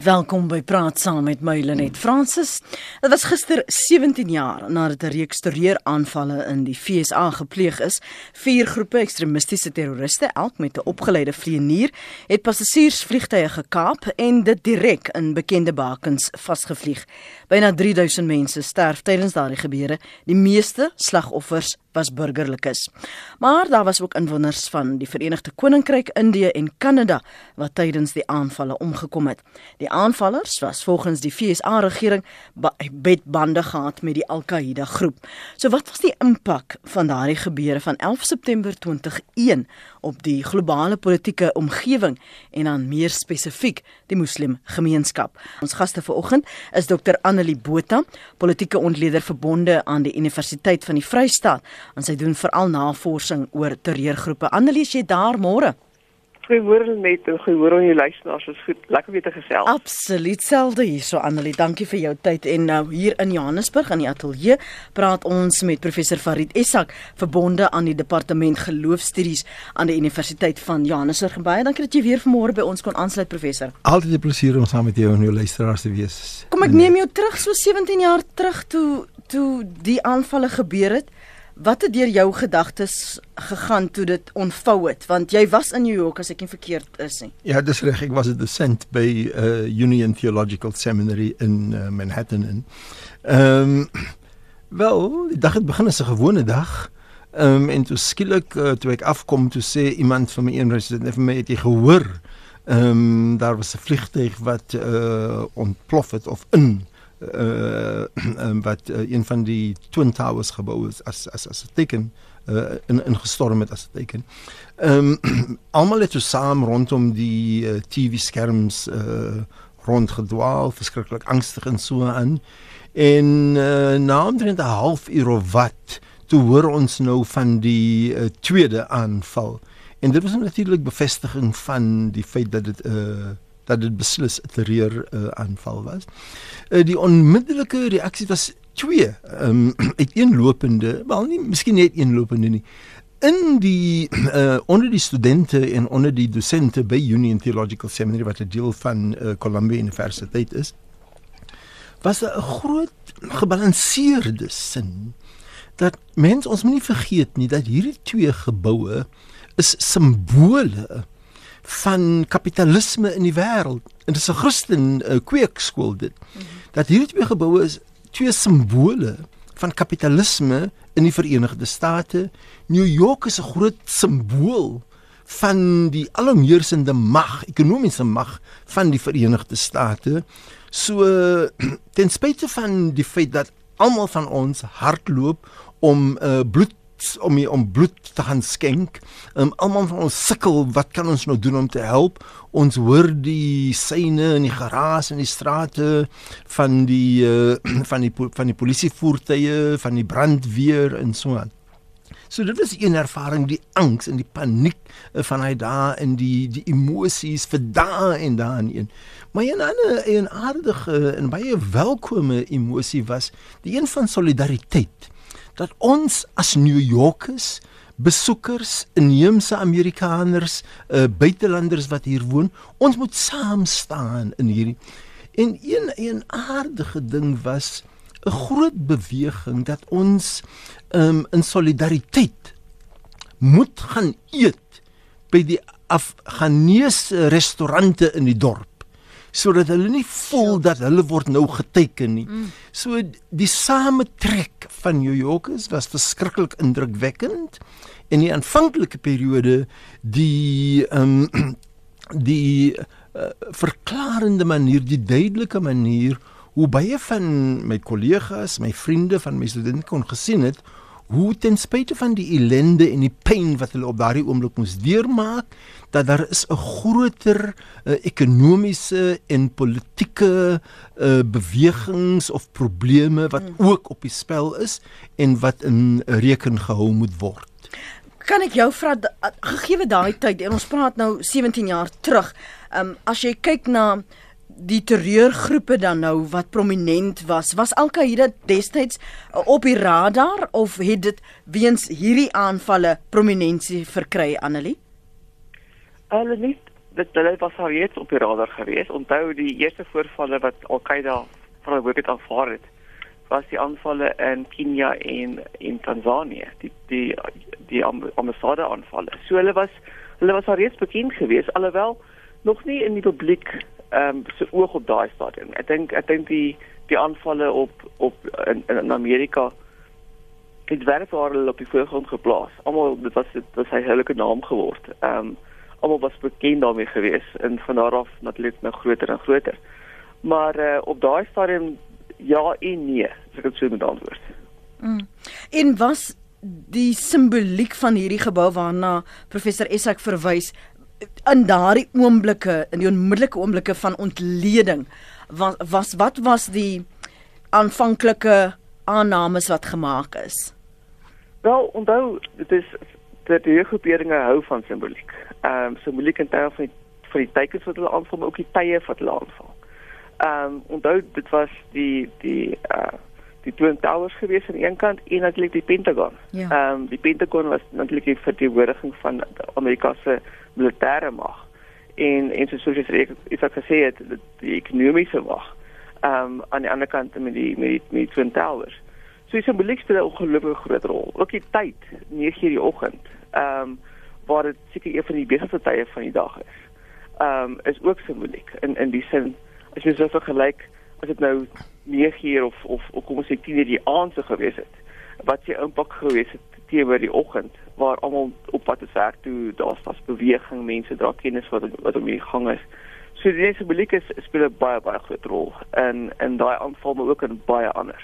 Welkom by Praat saam met my Lenet Fransis. Dit was gister 17 jaar nadat 'n reeks terreuraanvalle in die FSA gepleeg is. Vier groepe ekstremistiese terroriste, elk met 'n opgeleide vlieënier, het passasiersvliegtye gekaap en dit direk in bekende bakens vasgevlieg. Byna 3000 mense sterf tydens daardie gebeure, die meeste slagoffers was burgerlikes. Maar daar was ook inwoners van die Verenigde Koninkryk, Indië en Kanada wat tydens die aanvalle omgekom het. Die aanvallers was volgens die FSA regering bedbande gehad met die Al-Qaeda groep. So wat was die impak van daardie gebeure van 11 September 2001 op die globale politieke omgewing en dan meer spesifiek die moslimgemeenskap? Ons gaste vanoggend is Dr. Annelie Botha, politieke ontleder verbonde aan die Universiteit van die Vrystaat en sy doen veral navorsing oor terreurgroepe. Annelies, jy daar môre? Goeiemôre net en goeiemôre aan jou luisteraars. Dit is goed, lekker weer te gesels. Absoluut selde hierso Annelie. Dankie vir jou tyd en nou hier in Johannesburg aan die ateljee praat ons met professor Farid Essak, verbonde aan die departement geloofstudies aan die Universiteit van Johannesburg. Baie dankie dat jy weer vanmôre by ons kon aansluit professor. Altyd 'n plesier om saam met jou en jou luisteraars te wees. Kom ek neem jou terug so 17 jaar terug toe toe die aanvalle gebeur het. Wat het deur jou gedagtes gegaan toe dit ontvou het? Want jy was in New York as ek nie verkeerd is nie. Ja, dis reg. Ek was 'n dosent by uh Union Theological Seminary in uh, Manhattan en ehm um, wel, die dag het begin as 'n gewone dag. Ehm um, en toe skielik uh, toe ek afkom toe sê iemand van my universiteit net vir my het jy gehoor ehm um, daar was 'n vliegtuig wat uh ontplof het of in uh, wat uh, een van die Twin Towers gebou is as as as 'n teken uh, in in gestorm het as 'n teken. Ehm um, almal het so saam rondom die uh, TV skerms uh, rondgedwaal, verskriklik angstig en so aan. En uh, na omtrent 'n halfuur of wat toe hoor ons nou van die uh, tweede aanval. En dit was natuurlik bevestiging van die feit dat dit 'n uh, dat dit beslis 'n terreur uh, aanval was. Uh, die onmiddellike reaksie was twee, ehm um, uiteenlopende, wel nie miskien net uiteenlopende nie. In die uh, onder die studente en onder die dosente by Union Theological Seminary wat 'n deel van uh, Columbia Universiteit is, was 'n groot gebalanseerde sin dat mens ons moenie vergeet nie dat hierdie twee geboue is simbole van kapitalisme in die wêreld. En dit is 'n Christen uh, kweekskool dit. -hmm. Dat hierdie twee geboue is twee simbole van kapitalisme in die Verenigde State. New York is 'n groot simbool van die alomheersende mag, ekonomiese mag van die Verenigde State. So ten spyte van die feit dat almal van ons hardloop om uh, bloed om om bloed te gaan skenk. Um, almal van ons sukkel, wat kan ons nou doen om te help? Ons hoor die syne in die geraas in die strate van die uh, van die van die polisievoertuie, van die brandweer en so aan. So dit was 'n ervaring die angs en die paniek uh, van hy daar en die die emosies vir daar en daar en maar 'n ander 'n aardige en baie welkome emosie was die een van solidariteit dat ons as New Yorkers besoekers, inheemse Amerikaners, uh, buitelanders wat hier woon, ons moet saam staan in hierdie. En een een aardige ding was 'n groot beweging dat ons um, in solidariteit moet gaan eet by die Afghaanse restaurante in die dorp sodat hulle nie voel dat hulle word nou geteken nie. So die sametrek van New Yorkers was verskriklik indrukwekkend in die aanvanklike periode die ehm um, die uh, verklarende manier, die duidelike manier hoe baie van my kollegas, my vriende van my studente kon gesien het hoe ten spyte van die ellende en die pyn wat hulle op daardie oomblik moes deurmaak, dat daar is 'n groter uh, ekonomiese en politieke uh, bewegings of probleme wat hmm. ook op die spel is en wat in reken gehou moet word. Kan ek jou vra gegee daai tyd en ons praat nou 17 jaar terug, um, as jy kyk na die terreurgroepe dan nou wat prominent was, was Al-Qaeda destyds uh, op die radar of het dit weens hierdie aanvalle prominensie verkry Annelie? Nie dit hulle was al reeds op die radar gewees. Onthou die eerste voorvalle wat Al-Qaeda verantwoordelik aanvaar het was die aanvalle in Kenia en in Tansanië, die die die ambassade aanvalle. So hulle was hulle was al reeds bekend geweest alhoewel nog nie in die publiek ehm um, se oog op daai stadium. Ek dink ek dink die die aanvalle op op in, in Amerika het hulle op die voorgrond geplaas. Almal dit was dit was hy heilike naam geword. Ehm um, almal was bekend daarmee geweest en van daar af natuurlik nou groter en groter. Maar uh, op daai stadium ja en nee, as ek dit so moet antwoord. Mm. En was die simboliek van hierdie gebou waarna professor Esak verwys in daardie oomblikke in die onmiddellike oomblikke van ontleding was, was wat was die aanvanklike aannames wat gemaak is? Wel, onthou, dit is dat die groeperinge hou van simboliek. Ehm um, simboliek in terme van die, van die tekens wat hulle aanval, maar ook die tye wat hulle aanval. Ehm um, onthou dit was die die uh die Twin Towers gewees aan een kant en natuurlik die Pentagon. Ja. Ehm ja. um, die Pentagon was natuurlik die verteenwoordiging van Amerika se militêre mag. En en soos jy sê, ek het gesê het die ekonomiese mag. Ehm um, aan die ander kant met die met die, met die Twin Towers. So die simboliek speel 'n ongelooflike groot rol. Ook die tyd, 9:00 die oggend. Ehm um, waar dit seker een van die besigste tye van die dag is. Ehm um, is ook simboliek in in die sin as jy so vergelyk as dit nou 9:00 of of of kom ons sê 10:00 die aand sou gewees het wat sy impak gewees het teenoor die oggend waar almal op pad is werk toe daar's pas beweging mense dra kennis wat wat om die gang is. So die simboliek is speel 'n baie baie groot rol in in daai aanval maar ook in baie ander.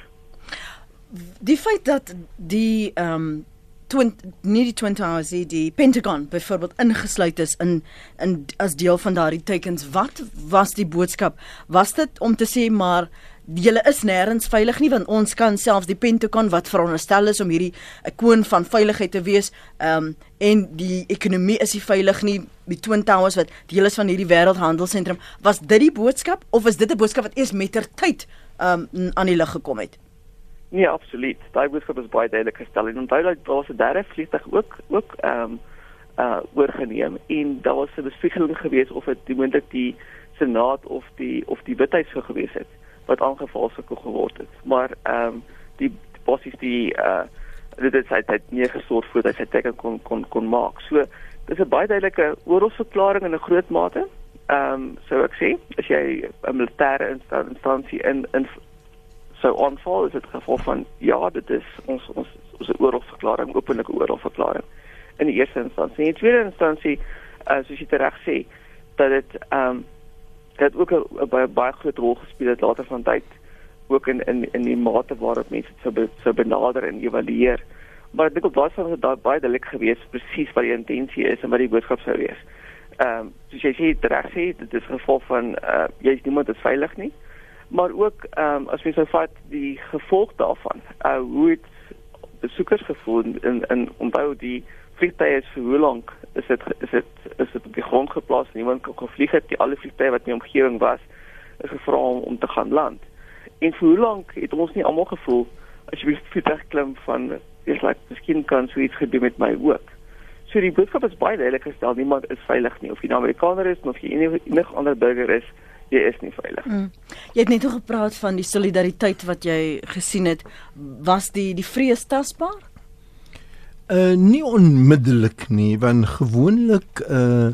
Die feit dat die ehm um twin nie die twin towers die, die pentagon byvoorbeeld ingesluit is in in as deel van daardie tekens wat was die boodskap? Was dit om te sê maar julle is nêrens veilig nie want ons kan selfs die pentagon wat veronderstel is om hierdie ikoon van veiligheid te wees um, en die ekonomie is nie veilig nie die twin towers wat deel is van hierdie wêreldhandelsentrum. Was dit die boodskap of is dit 'n boodskap wat eers met ter tyd um, aan die lig gekom het Nee, absoluut. Daai boodskap is baie duidelik gestel en onthou dat daar was 'n derde vliegtuig ook ook ehm um, uh oorgeneem en daar was 'n bespiegeling geweest of dit moontlik die senaat of die of die withuis sou gewees het wat aangeval sou geword het. Maar ehm um, die bosses die uh dit het sy tyd nie gesort voor dat hy teken kon kon kon maak. So dis 'n baie duidelike oorlogsverklaring in 'n groot mate. Ehm um, sou ek sê as jy 'n militêre instansie in in sou aanval is dit gevolg van ja dit is ons ons ons oorlogsverklaring openlike oorlogsverklaring in die eerste instansie. In die tweede instansie uh, soos jy reg sê dat dit ehm um, dit ook 'n baie baie groot rol gespeel het later van tyd ook in in in die mate waarop mense dit sou be, sou benader en evalueer. Maar op basis van dit baie duidelik gewees presies wat die intensie is en wat die boodskap sou wees. Ehm um, soos jy sê reg sê dit is gevolg van uh, jy is niemand is veilig nie maar ook ehm um, as mens nou vat die gevolg daarvan uh hoe het besoekers gevoel in in onthou die vliegtye is vir hoe lank is dit is dit is dit op die grond geplaas niemand kon gevlieg het die alle vliegtye wat in die omgewing was is gevra om, om te gaan land. En vir hoe lank het ons nie almal gevoel as jy vliegtuig klim van is like miskien kan so iets gebeur met my ook. So die boodskap is baie duidelik gestel niemand is veilig nie of jy nou Amerikaner is of jy enige ander burger is jy is nie veilig. Mm. Jy het net nog gepraat van die solidariteit wat jy gesien het. Was die die vrees tasbaar? Uh nie onmiddellik nie, want gewoonlik uh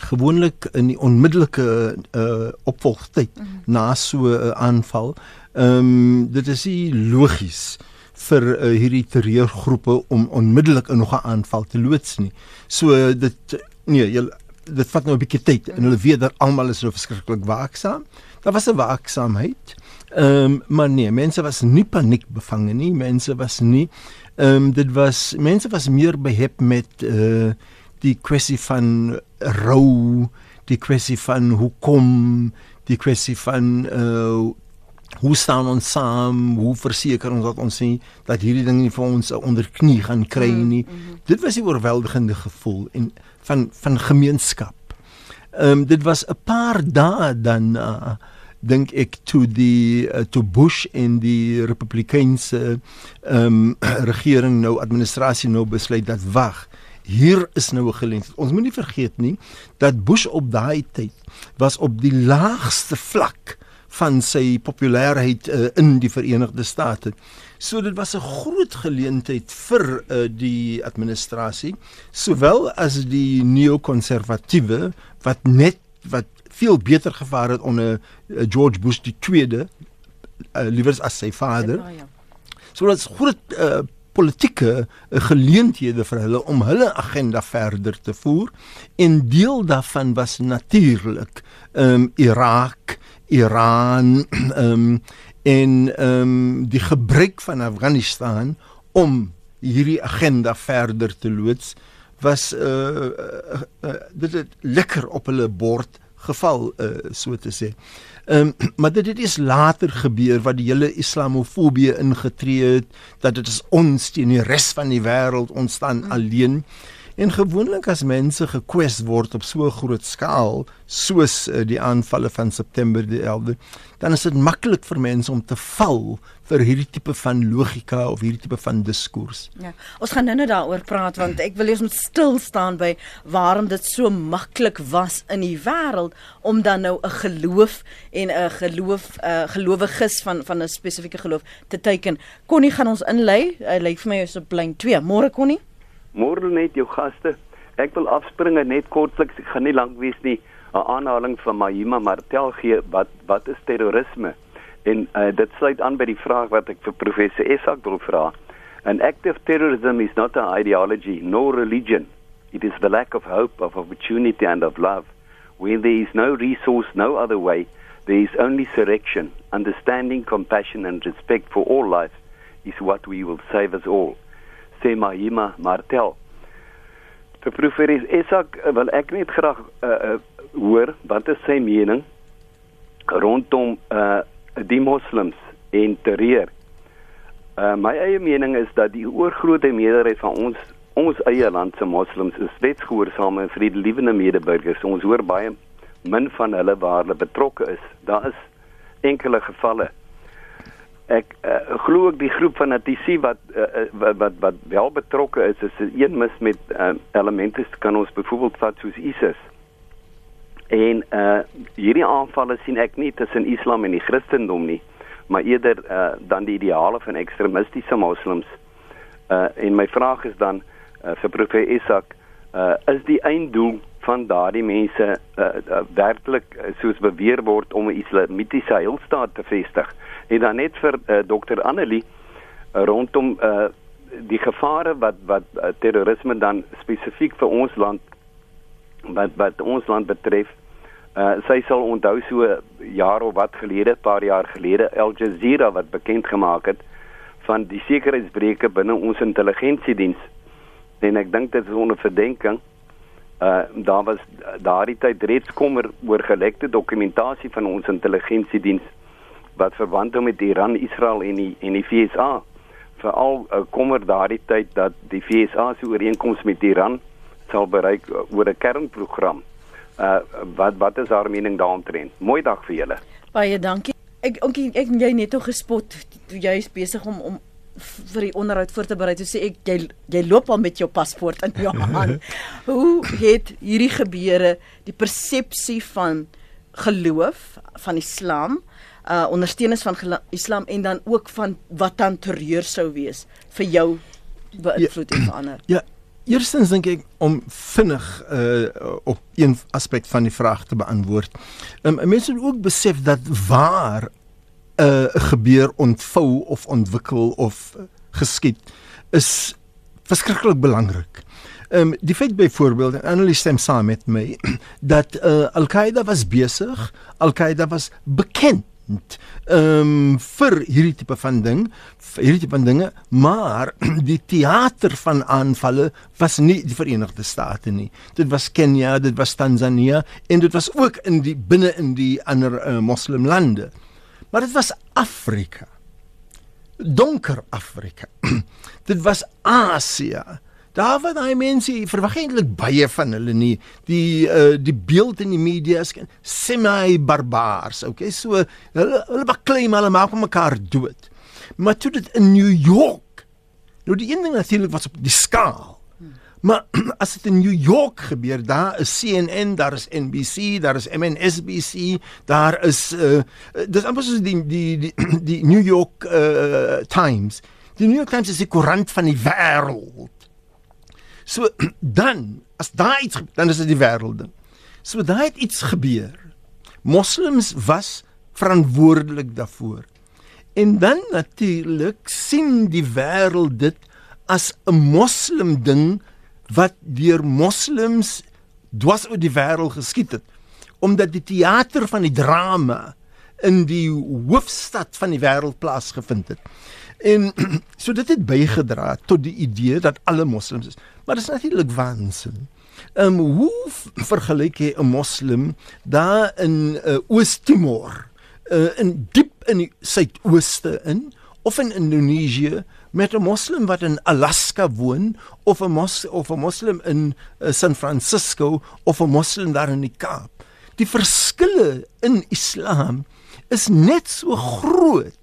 gewoonlik in die onmiddellike uh opvolgtyd mm -hmm. na so 'n uh, aanval, ehm um, dit is nie logies vir uh, hierdie terreurgroepe om onmiddellik in nog 'n aanval te loods nie. So uh, dit nee, jy dit vat nou 'n bietjie tyd en hulle weet dat almal is so verskriklik waaksaam. Daar was 'n waaksaamheid. Ehm um, maar nee, mense was nie paniek bevange nie. Mense was nie ehm um, dit was mense was meer behep met uh die kwessie van rou, die kwessie van hoekom, die kwessie van uh hoe staan ons saam, hoe verseker ons dat ons sê dat hierdie ding nie vir ons onder knie gaan kry mm, nie. Mm -hmm. Dit was 'n oorweldigende gevoel en van van gemeenskap. Ehm um, dit was 'n paar dae dan uh, dink ek toe die uh, toe Bush en die Republikeinse ehm um, regering nou administrasie nou besluit dat wag hier is nou 'n geleentheid. Ons moenie vergeet nie dat Bush op daai tyd was op die laagste vlak van sy populariteit uh, in die Verenigde State. So dit was 'n groot geleentheid vir uh, die administrasie, sowel as die neokonservatiewe wat net wat veel beter gevaar het onder uh, George Bush die tweede uh, liewer as sy vader. Ja, ja. So dit's groot uh, politieke geleenthede vir hulle om hulle agenda verder te voer en deel daarvan was natuurlik um, Irak, Iran um, en um, die gebrek van Afghanistan om hierdie agenda verder te loods was uh, uh, uh, dit het lekker op hulle bord geval uh, so te sê. Ehm um, maar dit het is later gebeur wat die hele islamofobie ingetree het dat dit ons teen die res van die wêreld ontstaan hmm. alleen. En gewoonlik as mense gekwes word op so 'n groot skaal soos uh, die aanvalle van September die 11de, dan is dit maklik vir mense om te val vir hierdie tipe van logika of hierdie tipe van diskurs. Ja. Ons gaan nou-nou daaroor praat want ek wil eers moet stil staan by waarom dit so maklik was in die wêreld om dan nou 'n geloof en 'n geloof 'n uh, gelowiges van van 'n spesifieke geloof te teiken. Connie gaan ons inlei. Hy lyk vir my is op lyn 2. Môre Connie. Môre net jou gaste. Ek wil afspring net kortliks. Ek gaan nie lank wees nie. 'n Aanhaling van Mahima Martel gee wat wat is terrorisme? En uh, dit sluit aan by die vraag wat ek vir professor Esak wil vra. An active terrorism is not an ideology nor religion. It is the lack of hope, of opportunity and of love. When there is no resource, no other way, there is only surrection. Understanding, compassion and respect for all life is what we will save us all. Sê Mahima Martel. Vir professor Esak eh, wil ek net graag uh, uh, hoor wat is sy mening rondom uh die moslems en terreur. Uh my eie mening is dat die oorgrootste meerderheid van ons ons eie land se moslems is wetsgehoorsame en vredelewende medeburgers. Ons hoor baie min van hulle waar hulle betrokke is. Daar is enkele gevalle. Ek uh, glo ook die groep fanatici wat, uh, wat wat wat wel betrokke is, is een mis met uh, elemente kan ons byvoorbeeld vat soos ISIS. En uh hierdie aanvalle sien ek nie tussen Islam en die Christendom nie, maar eerder uh dan die ideale van ekstremistiese moslems. Uh en my vraag is dan uh, vir professor Isak, uh is die einddoel van daardie mense uh, uh werklik soos beweer word om 'n islamitiese heilstaat te vestig? En dan net vir uh, dokter Annelie uh, rondom uh die gevare wat wat uh, terrorisme dan spesifiek vir ons land wat wat ons land betref Uh, sy sal onthou so jaar of wat gelede, paar jaar gelede, Al Jazeera wat bekend gemaak het van die sekuriteitsbreuke binne ons intelligensiediens. En ek dink dit is onder verdenking. Uh daar was daardie tyd reeds kommer oor gelekte dokumentasie van ons intelligensiediens wat verband hou met Iran, Israel en die en die VSA. Veral uh, kommer daardie tyd dat die VSA se ooreenkoms met Iran sal bereik uh, oor 'n kernprogram uh wat wat is haar mening daaromtrent? Mooi dag vir julle. Baie dankie. Ek onkie ek jy net nog gespot toe jy is besig om om vir die onderhoud voor te berei. Toe sê ek jy jy loop al met jou paspoort in jou hand. Hoe het hierdie gebeure die persepsie van geloof van Islam uh ondersteuners van Islam en dan ook van wat dan terreur sou wees vir jou beïnvloed ja, en verander? Ja, Eerstens dink ek om vinnig uh op een aspek van die vraag te beantwoord. Um, mense moet ook besef dat waar 'n uh, gebeur ontvou of ontwikkel of geskied is verskriklik belangrik. Ehm um, die feit byvoorbeeld Annelie stem saam met my dat uh, Al-Qaeda was besig, Al-Qaeda was bekend ehm um, vir hierdie tipe van ding, hierdie tipe van dinge, maar die teater van aanvalle was nie die Verenigde State nie. Dit was Kenia, dit was Tanzania en dit was ook in die binne in die ander uh, moslimlande. Maar dit was Afrika. Donker Afrika. dit was Asië. Daar was daai mense, verwag eintlik baie van hulle nie. Die uh, die beeld in die media is semi barbaars, okay? So hulle hulle baklei maar hulle maak mekaar dood. Maar toe dit in New York. Nou die een ding natuurlik was op die skaal. Maar as dit in New York gebeur, daar is CNN, daar is NBC, daar is MSNBC, daar is uh dis amper soos die die die die New York uh Times. Die New York Times is die koerant van die wêreld. So dan as daai iets dan is dit die wêreld ding. So daai het iets gebeur. Moslems was verantwoordelik daarvoor. En dan natuurlik sien die wêreld dit as 'n moslim ding wat deur moslems dwars oor die wêreld geskied het omdat die teater van die drama in die hoofstad van die wêreld plaasgevind het. En so dit het bygedra tot die idee dat alle moslems is. Maar dit is natuurlik waansin. Ehm um, hoe vergelyk jy 'n moslim daar in uh, Oos-Timor, uh, in diep in die suidooste in of in Indonesië met 'n moslim wat in Alaska woon of 'n mos of 'n moslim in uh, San Francisco of 'n moslim daar in die Kaap. Die verskille in Islam is net so groot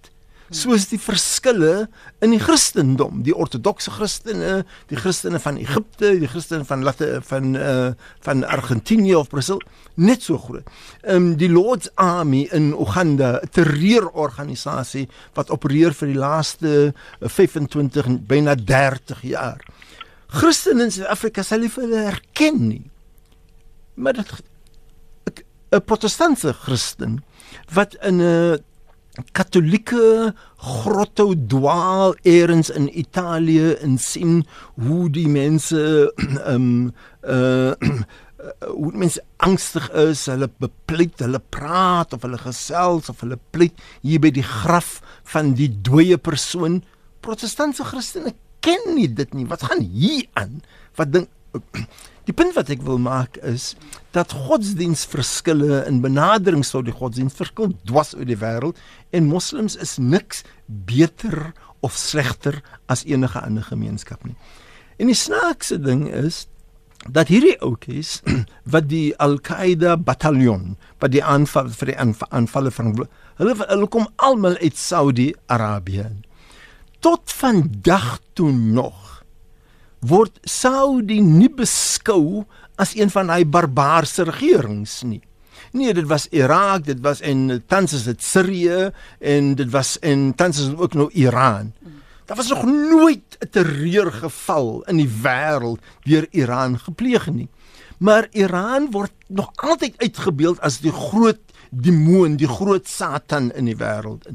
soos die verskille in die Christendom, die ortodokse Christene, die Christene van Egipte, die Christene van Latte van uh van Argentinië of Brasil, net so groot. Ehm um, die Lord's Army in Uganda, 'n terreurorganisasie wat opereer vir die laaste 25 byna 30 jaar. Christene in Suid-Afrika sal nie hulle erken nie. Maar 'n protestantse Christen wat in 'n katolieke grotto dwaal eers in Italië en sien hoe die mense ehm um, uh hoe mense angstig is, hulle bepleit, hulle praat of hulle gesels of hulle pleit hier by die graf van die dooie persoon. Protestantse Christene ken nie dit nie. Wat gaan hier aan? Wat ding Die punt wat ek wil maak is dat godsdienstverskille in benaderings tot die godsdienst verskil dwas oor die wêreld en moslems is niks beter of slegter as enige ander gemeenskap nie. En die snaakse ding is dat hierdie ouetjies wat die Al-Qaeda bataljon wat die aanval vir die aanvalle van hulle hulle kom almal uit Saudi-Arabië. Tot vandag toe nog word Saudi nie beskou as een van daai barbaarse regerings nie. Nee, dit was Irak, dit was in tans is dit Sirië en dit was in tans is ook nou Iran. Daar was nog nooit 'n terreurgeval in die wêreld deur Iran gepleeg nie. Maar Iran word nog altyd uitgebeeld as die groot demoon, die groot Satan in die wêreld.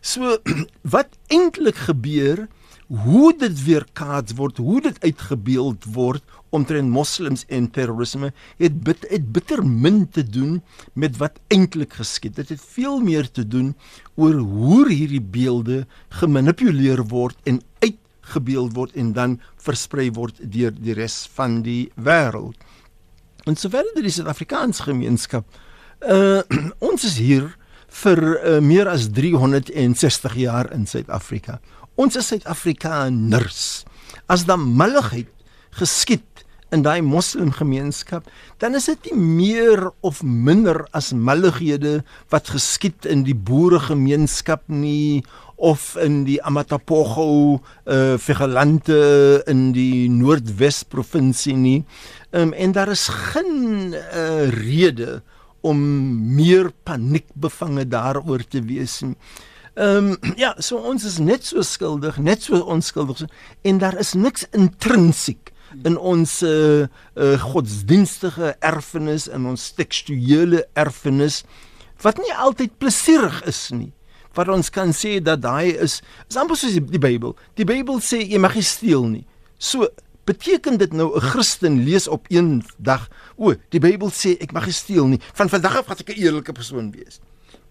So wat eintlik gebeur hoe dit weerkaats word, hoe dit uitgebeeld word omtrent moslems en terrorisme, het bit het bitter min te doen met wat eintlik geskied. Dit het veel meer te doen oor hoe hierdie beelde gemanipuleer word en uitgebeeld word en dan versprei word deur die res van die wêreld. En sover dit die Suid-Afrikaanse gemeenskap uh ons is hier vir uh, meer as 360 jaar in Suid-Afrika. Ons is Suid-Afrikaners. As dan milligheid geskied in daai moslimgemeenskap, dan is dit nie meer of minder as millighede wat geskied in die boeregemeenskap nie of in die Amatapogo uh Vegalante in die Noordwes provinsie nie. Um, en daar is geen uh, rede om meer paniekbevange daaroor te wees nie. Ehm um, ja, so ons is net so skuldig, net so onskuldig en daar is niks intrinsiek in ons uh, uh godsdienstige erfenis en ons tekstuele erfenis wat nie altyd plesierig is nie. Wat ons kan sê dat daai is, is amper soos die, die Bybel. Die Bybel sê jy mag nie steel nie. So beteken dit nou 'n Christen lees op een dag, o, die Bybel sê ek mag nie steel nie. Van vandag af gaan ek 'n eerlike persoon wees.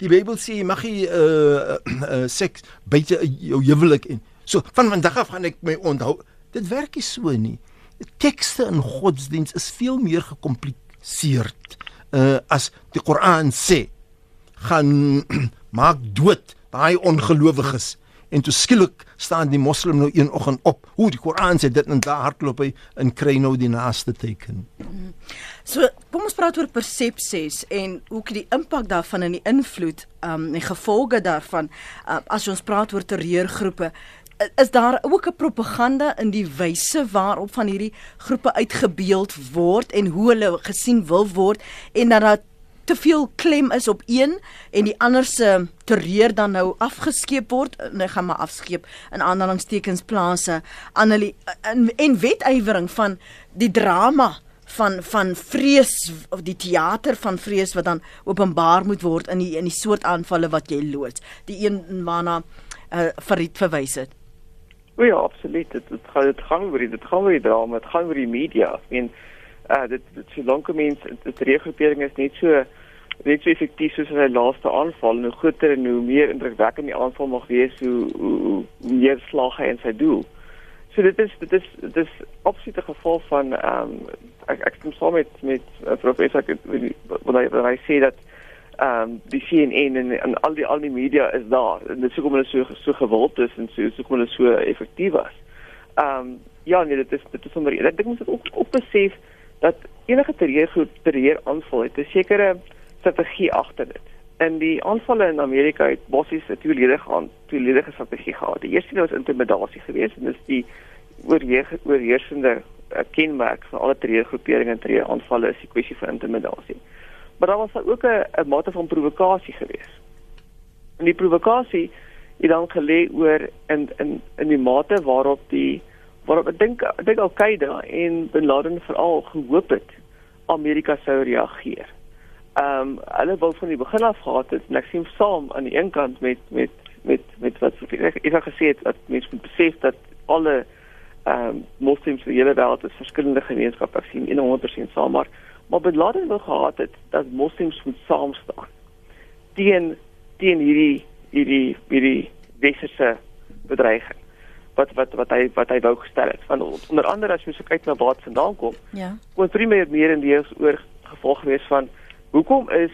Die Bybel sê jy mag nie uh, uh seks buite jou huwelik en so van vandag af gaan ek my onthou. Dit werk nie so nie. Tekste in godsdiens is veel meer gekompliseerd uh as die Koran sê. Gaan maak dood daai ongelowiges en toe skielik staan die moslim nou een oggend op. Hoe die Koran sê dit en daar hardloop hy en kry nou die naaste teken. So, kom ons praat oor persepsies en hoe die impak daarvan en die invloed, um die gevolge daarvan uh, as ons praat oor terreurgroepe is daar ook 'n propaganda in die wyse waarop van hierdie groepe uitgebeeld word en hoe hulle gesien wil word en dat daar te veel klem is op een en die ander se terreur dan nou afgeskeep word en hy gaan maar afskeep in aanhalingstekens plase aan hulle en, en wetywering van die drama van van vrees of die teater van vrees wat dan openbaar moet word in die in die soort aanvalle wat jy loods die een waarna uh, Farid verwys het O ja, absoluut. Dit dit gaan dit gaan oor dit gaan oor die drama, dit gaan oor die media. Ek meen uh dit dit so lank mense dit regroepering is net so net so effektief soos hulle laaste aanval hoe groter en hoe meer indrukwekkend die aanval mag wees, hoe hoe, hoe meer slag hy in sy doel. So dit is dit is dit is absoluut 'n geval van ehm um, ek ek stem saam met met uh, professor wat hy wat hy sê dat ehm um, die CNN en en al die al die media is daar. En dit is hoekom hulle so so gewild is en so hoekom hulle so effektief was. Ehm um, ja, nee, dit is dit is sommer ek dink ons moet ook op besef dat enige terreur terreur aanval het 'n sekere strategie agter dit. In die aanvalle in Amerika het bossies 'n tweeledige aan tweeledige strategie gehad. Die eerste was intimidasie geweest en dis die oorheersende uh, kenmerk van alle terreurgroeperinge en terreuraanvalle is die kwessie van intimidasie maar daar was daar ook 'n mate van provokasie geweest. En die provokasie het dan gelê oor in in in die mate waarop die waarop ek dink ek dink Al-Qaeda en Bin Laden veral gehoop het Amerika sou reageer. Ehm um, hulle wou van die begin af gehad het en ek sien saam aan die een kant met met met met wat ek ek het gesê het dat mense moet besef dat alle ehm um, moslems in die hele wêreld is verskillende gemeenskappe. Sien 100% saam maar maar Bin Laden wou gehad het dat moslems moet saam staan teen teen hierdie hierdie hierdie westerse bedreiging wat wat wat hy wat hy wou gestel het. Van onder andere as jy so kyk na waar dit vandaan kom ja. kon primêr meer in die oor gevolg gewees van hoekom is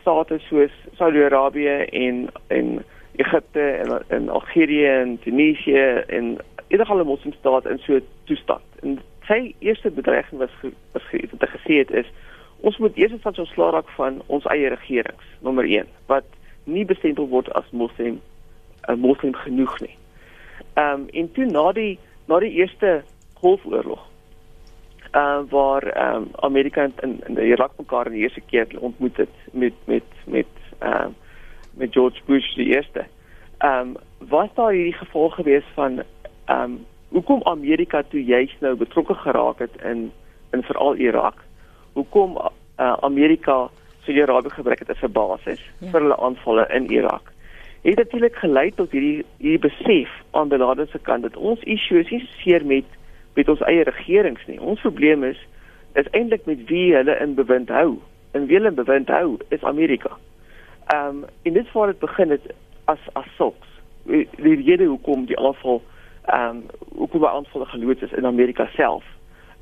state soos Saudi-Arabië en en Egipte en en Algerië en Tunesië en enige alle moslimstate in so 'n toestand en sy eerste bedreiging was was hy gesê het is ons moet eers van ons slaag raak van ons eie regerings nommer 1 wat nie bestempel word as moslim 'n moslim genoeg nie. Ehm um, en toe na die na die eerste golfoorlog uh waar ehm um, Amerika in in die Irak mekaar die eerste keer ontmoet het met met met ehm um, met George Bush die eerste. Ehm um, was daar hierdie gevolg gewees van ehm um, hoekom Amerika toe juis nou betrokke geraak het in in veral Irak. Hoekom uh, Amerika Saudi-Arabië gebruik het as 'n basis ja. vir hulle aanvalle in Irak. Het natuurlik gelei tot hierdie hierdie besef aan die Laden se kant dat ons issue is nie seer met met ons eie regerings nie. Ons probleem is is eintlik met wie hulle in bewind hou. En wie hulle in bewind hou is Amerika. Ehm um, in dit voor het begin het as as sulks. Die rede hoekom die aanval ehm um, ook hoe aanvalle geloods is in Amerika self.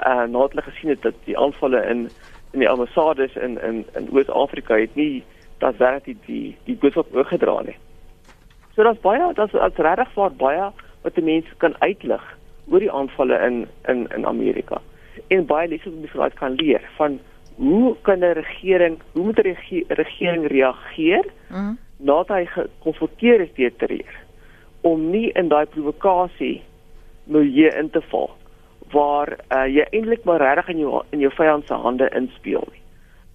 Uh nadat hulle gesien het dat die aanvalle in in die ambassades in in in Oos-Afrika het nie dat werk die die die boodskap oorgedra nie. So daar's baie daar's regtig baie wat die mense kan uitlig oor die aanvalle in in in Amerika. En baie lesse wat mense kan leer van hoe kan 'n regering, hoe moet 'n rege regering reageer mm. nadat hy gekonfronteer is deur terreur? om nie in daai provokasie milieu in te val waar uh, jy eintlik maar regtig in jou in jou vyand se hande inspeel nie.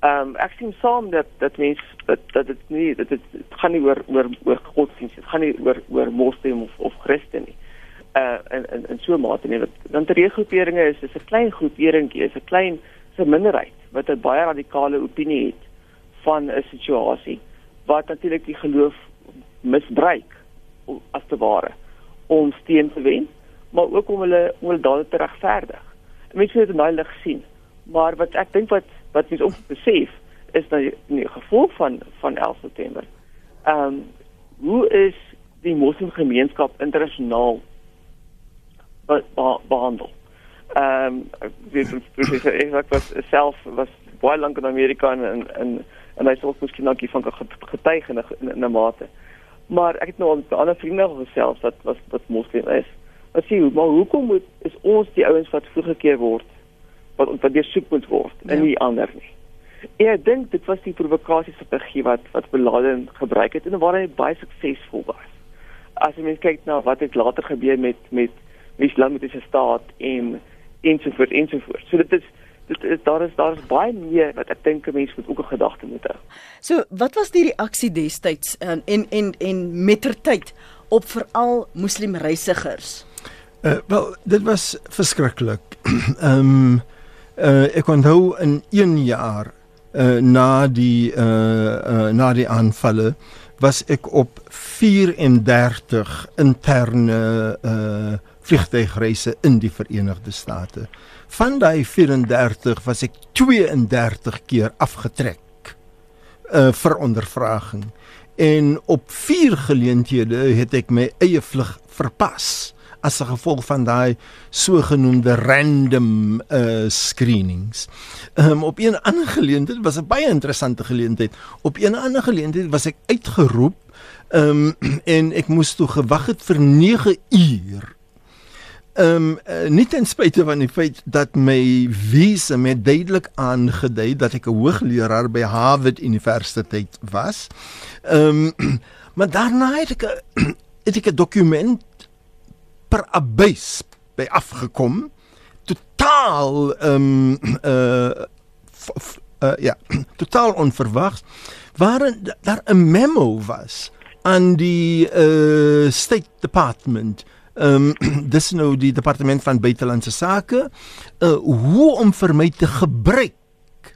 Ehm um, ek sien saam dat dat mense dat dat dit nie dat dit gaan nie oor oor oor godsdienst, dit gaan nie oor oor moslim of of Christen nie. Uh in in in so 'n mate nie dan die regroeperinge is is 'n klein groeperingkie, is 'n klein se minderheid wat 'n baie radikale opinie het van 'n situasie wat natuurlik die geloof misbruik as te ware om steen te wen, maar ook om hulle om hulle dade te regverdig. Mense moet dit nou lig sien. Maar wat ek dink wat wat mense ook besef is dat in die gevolg van van 11 September. Ehm um, hoe is die moslimgemeenskap internasionaal be be behandel? Ehm um, weet professor Esak was self was baie lank in Amerika en en en, en hy sê ook miskien dankie van getuig in 'n mate. Maar ek het nou al met ander vriende gesels wat wat wat moslim is. Wat sê, maar hoekom moet is ons die ouens wat voorgekeer word wat wat deur soek moet word ja. en nie ander nie. En ek dink dit was die provokasie strategie wat wat Beladen gebruik het en waar hy baie suksesvol was. as jy mens kyk na wat het later gebeur met met Islamitiese staat en ensovoorts ensovoorts. So dit is dit is daar is daar is baie meer wat ek dink 'n mens moet ook 'n gedagte moet hê. So, wat was die reaksie destyds en en en, en mettertyd op veral moslim reisigers? Uh, wel, dit was verskriklik. Ehm um, uh, ek onthou in 1 jaar uh, na die uh, uh, na die aanvalle was ek op 34 interne uh, vliegtuigreise in die Verenigde State. Van daai 34 was ek 32 keer afgetrek uh vir ondervraging. En op 4 geleenthede het ek my eie vlug verpas as gevolg van daai sogenaamde random uh screenings. Um, op 'n ander geleentheid was 'n baie interessante geleentheid. Op 'n ander geleentheid was ek uitgeroep um, en ek moes toe gewag het vir 9 uur Ehm um, uh, nie ten spyte van die feit dat my visa met duidelik aangedui dat ek 'n hoogleraar by Harvard Universiteit was. Ehm um, maar daarna het ek het ek 'n dokument per abuis by afgekom. Totaal ehm um, uh, uh ja, totaal onverwags waarin daar 'n memo was aan die uh State Department ehm um, dis nou die departement van buitelandse sake uh hoe om vir my te gebruik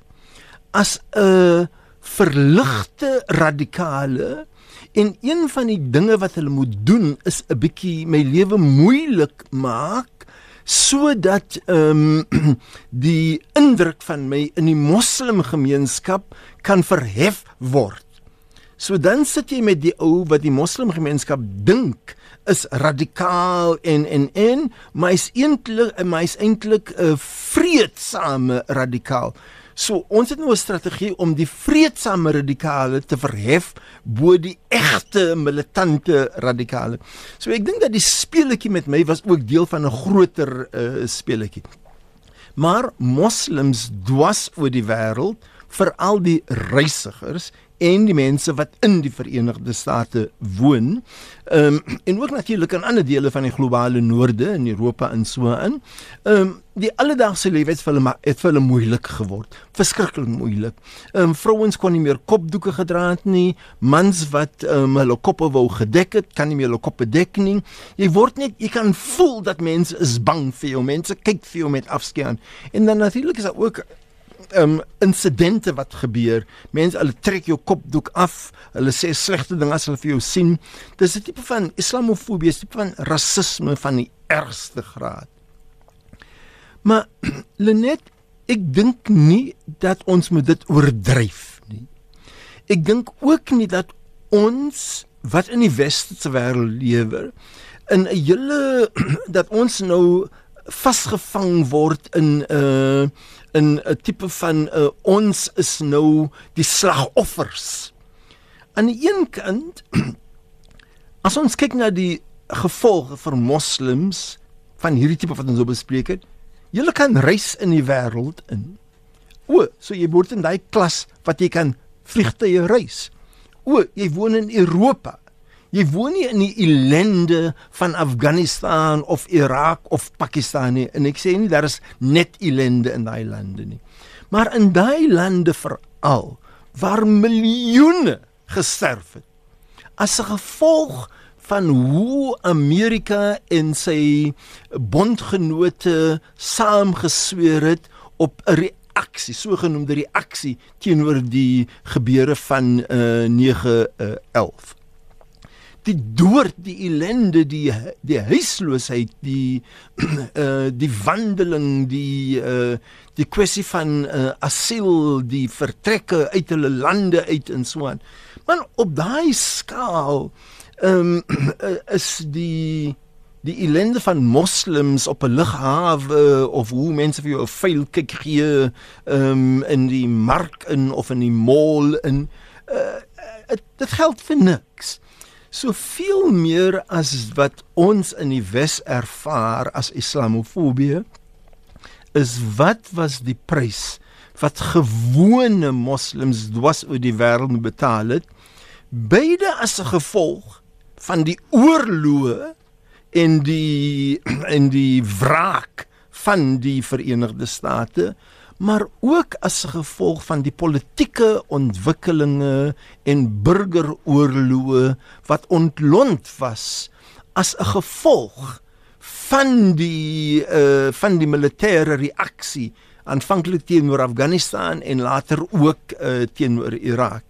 as 'n uh, verligte radikale en een van die dinge wat hulle moet doen is 'n bietjie my lewe moeilik maak sodat ehm um, die indruk van my in die moslimgemeenskap kan verhef word. So dan sit jy met die ou wat die moslimgemeenskap dink is radikaal en en en maar is eintlik maar is eintlik 'n vreedsame radikaal. So ons het nou 'n strategie om die vreedsame radikale te verhef bo die egte militante radikale. So ek dink dat die speletjie met my was ook deel van 'n groter uh, speletjie. Maar moslems dwas oor die wêreld, veral die reisigers en die mense wat in die Verenigde State woon. Ehm um, en ook natuurlik in ander dele van die globale noorde in Europa en so in. Ehm um, die alledaagse lewe het vir hulle het vir hulle moeilik geword. Verskriklik moeilik. Ehm um, vrouens kon nie meer kopdoeke gedra het nie. Mans wat ehm um, hulle koppe wou gedek het, kan nie meer hulle koppe dek nie. Jy word net jy kan voel dat mense is bang vir jou. Mense kyk vir jou met afskeid. En dan natuurlik is daar ook um insidente wat gebeur. Mense hulle trek jou kopdoek af. Hulle sê slegte dinge as hulle vir jou sien. Dis 'n tipe van islamofobie, 'n tipe van rasisme van die ergste graad. Maar Lenet, ek dink nie dat ons moet dit oordryf nie. Ek dink ook nie dat ons wat in die westerse wêreld lewe in 'n hele dat ons nou vasgevang word in 'n uh, in 'n tipe van uh, ons is nou die slagoffers. Aan die een kant as ons kyk na die gevolge vir moslems van hierdie tipe wat ons so bespreek het, jy kan reis in die wêreld in. O, so jy word in daai klas wat jy kan vliegtye reis. O, jy woon in Europa. Jy woon nie in die ellende van Afghanistan of Irak of Pakistan nie. En ek sê nie daar is net ellende in daai lande nie. Maar in daai lande veral waar miljoene gesterf het as 'n gevolg van hoe Amerika en sy bondgenote saamgesweer het op 'n reaksie, sogenaamde reaksie teenoor die gebeure van uh, 9/11 die dood, die ellende, die die huisloosheid, die uh die wandeling, die uh die kwessie van uh asiel, die vertrekke uit hulle lande uit en so aan. Maar op daai skaal ehm um, is die die ellende van moslems op 'n lughawe of hoe mense vir jou 'n vuil kyk gee um, in die mark in of in die mall in uh, dit geld vir niks soveel meer as wat ons in die Wes ervaar as islamofobie is wat was die prys wat gewone moslems dwas oor die wêreld betaal het beide as 'n gevolg van die oorloë en die en die wraak van die Verenigde State maar ook as gevolg van die politieke ontwikkelinge en burgeroorloë wat ontlont was as 'n gevolg van die uh van die militêre reaksie aanvanklik teenoor Afghanistan en later ook uh teenoor Irak.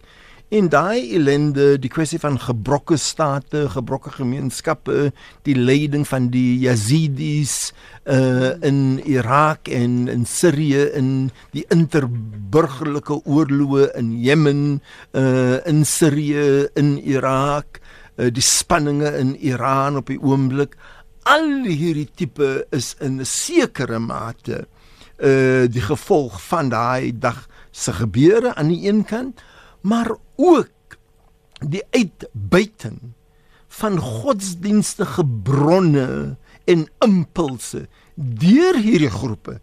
En daai ellende, die kwessie van gebrokke state, gebrokke gemeenskappe, die lyding van die Yazidis uh in Irak en in Sirië in die interburgerlike oorloë in Jemen, uh in Sirië, in Irak, uh, die spanninge in Iran op die oomblik, al hierdie tipe is in 'n sekere mate uh die gevolg van daai dag se gebeure aan die een kant maar ook die uitbuiting van godsdienstige bronne en impulse deur hierdie groepe.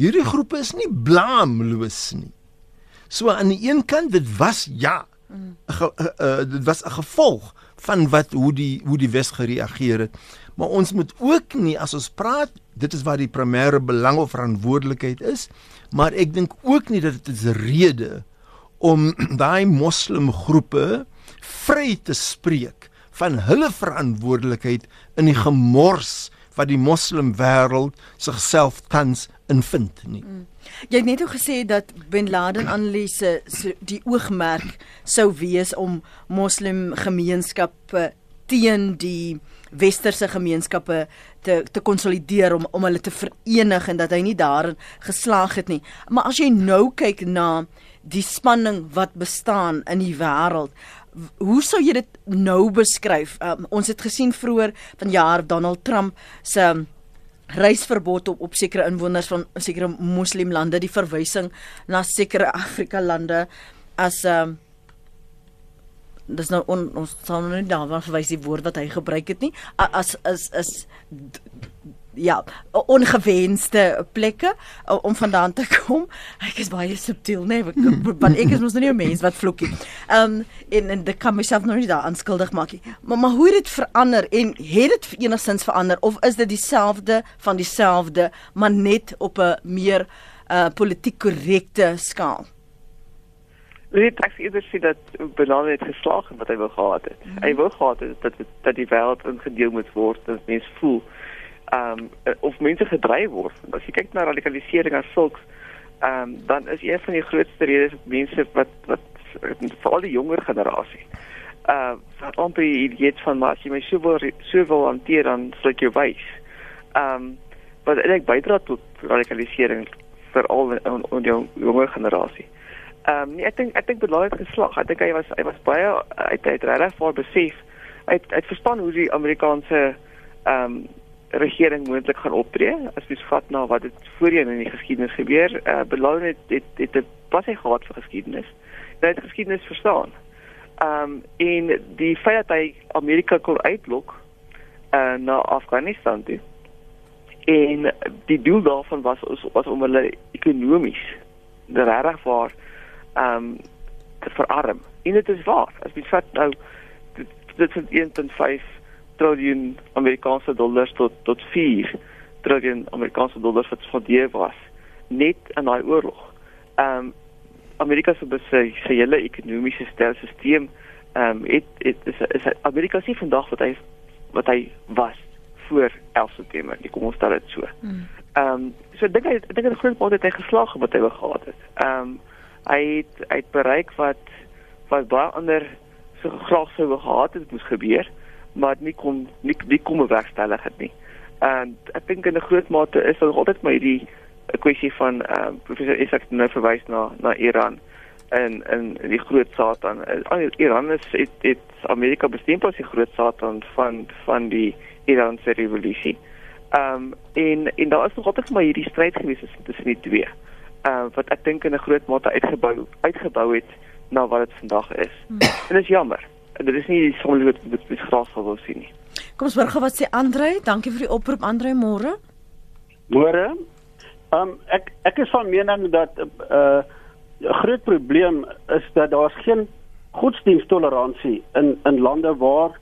Hierdie groepe is nie blaamloos nie. So aan die een kant dit was ja, ge, uh, uh, dit was 'n gevolg van wat hoe die hoe die Wes gereageer het. Maar ons moet ook nie as ons praat, dit is waar die primêre belang of verantwoordelikheid is, maar ek dink ook nie dat dit is 'n rede is om daai moslimgroepe vry te spreek van hulle verantwoordelikheid in die gemors wat die moslimwêreld sigself tans invind nie. Mm. Jy het net ook gesê dat Bin Laden analise so die oogmerk sou wees om moslim gemeenskappe teen die westerse gemeenskappe te te konsolideer om om hulle te verenig en dat hy nie daarin geslaag het nie. Maar as jy nou kyk na die spanning wat bestaan in die wêreld. Hoe sou jy dit nou beskryf? Um, ons het gesien vroeër vanjaar Donald Trump se reisverbod op op sekere inwoners van sekere moslimlande, die verwysing na sekere Afrika lande as 'n um, dis nou on, ons sal nou nie daarvan verwys die woord wat hy gebruik het nie as as is ja, ongewenste plekke om vandaan te kom. Ek is baie subtiel, nee, want ek is mos nou nie 'n mens wat vloekie. Ehm um, en en dit kan myself nou nie daar aanskuldig maak nie. Maar maar hoe het dit verander en het dit enigstens verander of is dit dieselfde van dieselfde, maar net op 'n meer uh politiek korrekte skaal? Dit ek eerder sê dat Benale het geslaag wat hy wou gehad het. Mm -hmm. Hy wou gehad het dat dat die wêreld ingedeel moet word, dat mense voel ehm um, of mense gedryf word. As jy kyk na radikalisering as sulks, ehm um, dan is een van die grootste redes mense wat wat veral die jonger generasie uh wat amper die idee van maar as jy my so wil so wil hanteer dan sal ek jou wys. Ehm um, wat eintlik bydra tot radikalisering veral in in die jonger generasie. Ehm um, nee, ek dink ek dink belangrik geslag. Ek dink hy was hy was baie uit uit regtig voor besef. Hy het, hy het verstaan hoe die Amerikaanse ehm um, regering moontlik gaan optree as jy vat na wat dit voorheen in die geskiedenis gebeur. Uh, Belou het dit dit het pas hy gehad vir geskiedenis. Hy het geskiedenis verstaan. Ehm um, en die feit dat hy Amerika kon uitlok uh, na Afghanistan toe. En die doel daarvan was was om hulle ekonomies regtig waar ehm um, te verarm. En dit is waar. As jy vat nou dit is 1.5 triljoen Amerikaanse dollars tot tot 4 triljoen Amerikaanse dollars wat spandeer was net in daai oorlog. Ehm um, Amerika se sy hele ekonomiese stelsel ehm um, het het is, is Amerika se vandag wat hy wat hy was voor 11 September. Ek kom ons stel dit so. Hmm. Ehm um, so dink ek dink 'n groot punt het hy geslaag wat hy wou gehad het. Ehm um, hy het hy het bereik wat wat baie ander so graag sou gehad het moes gebeur maar nie kom nie nie kom bewerkstellig het nie. En ek dink in 'n groot mate is daar altyd maar hierdie 'n kwessie van ehm uh, professor Isak nou verwys na na Iran en en die groot Satan. Uh, Iran is het, het Amerika bestempel as die groot Satan van van die Iranse revolusie. Ehm um, en en daar is nog altyd maar hierdie stryd gewees tussen die twee. Ehm uh, wat ek dink in 'n groot mate uitgebou uitgebou het na wat dit vandag is. Hmm. En dit is jammer dit is nie sommer wat dit graag sal wil sien nie. Kom ons hoor gou wat sê Andre. Dankie vir die oproep Andre môre. Môre. Ehm um, ek ek is van mening dat 'n uh, groot probleem is dat daar's geen godsdiensttoleransie in in lande waar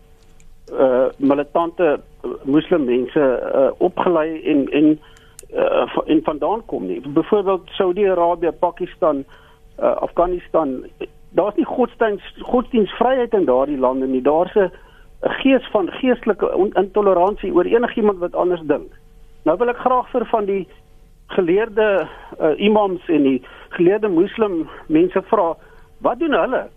uh militante moslimmense uh opgelei en en uh en vandaan kom nie. Byvoorbeeld Saudi-Arabië, Pakistan, uh Afghanistan, daar's nie godsdiens godsdiensvryheid in daardie lande nie. Daar's 'n gees van geestelike intoleransie oor enigiemand wat anders dink. Nou wil ek graag vir van die geleerde uh, imams en die geleerde moslim mense vra, wat doen hulle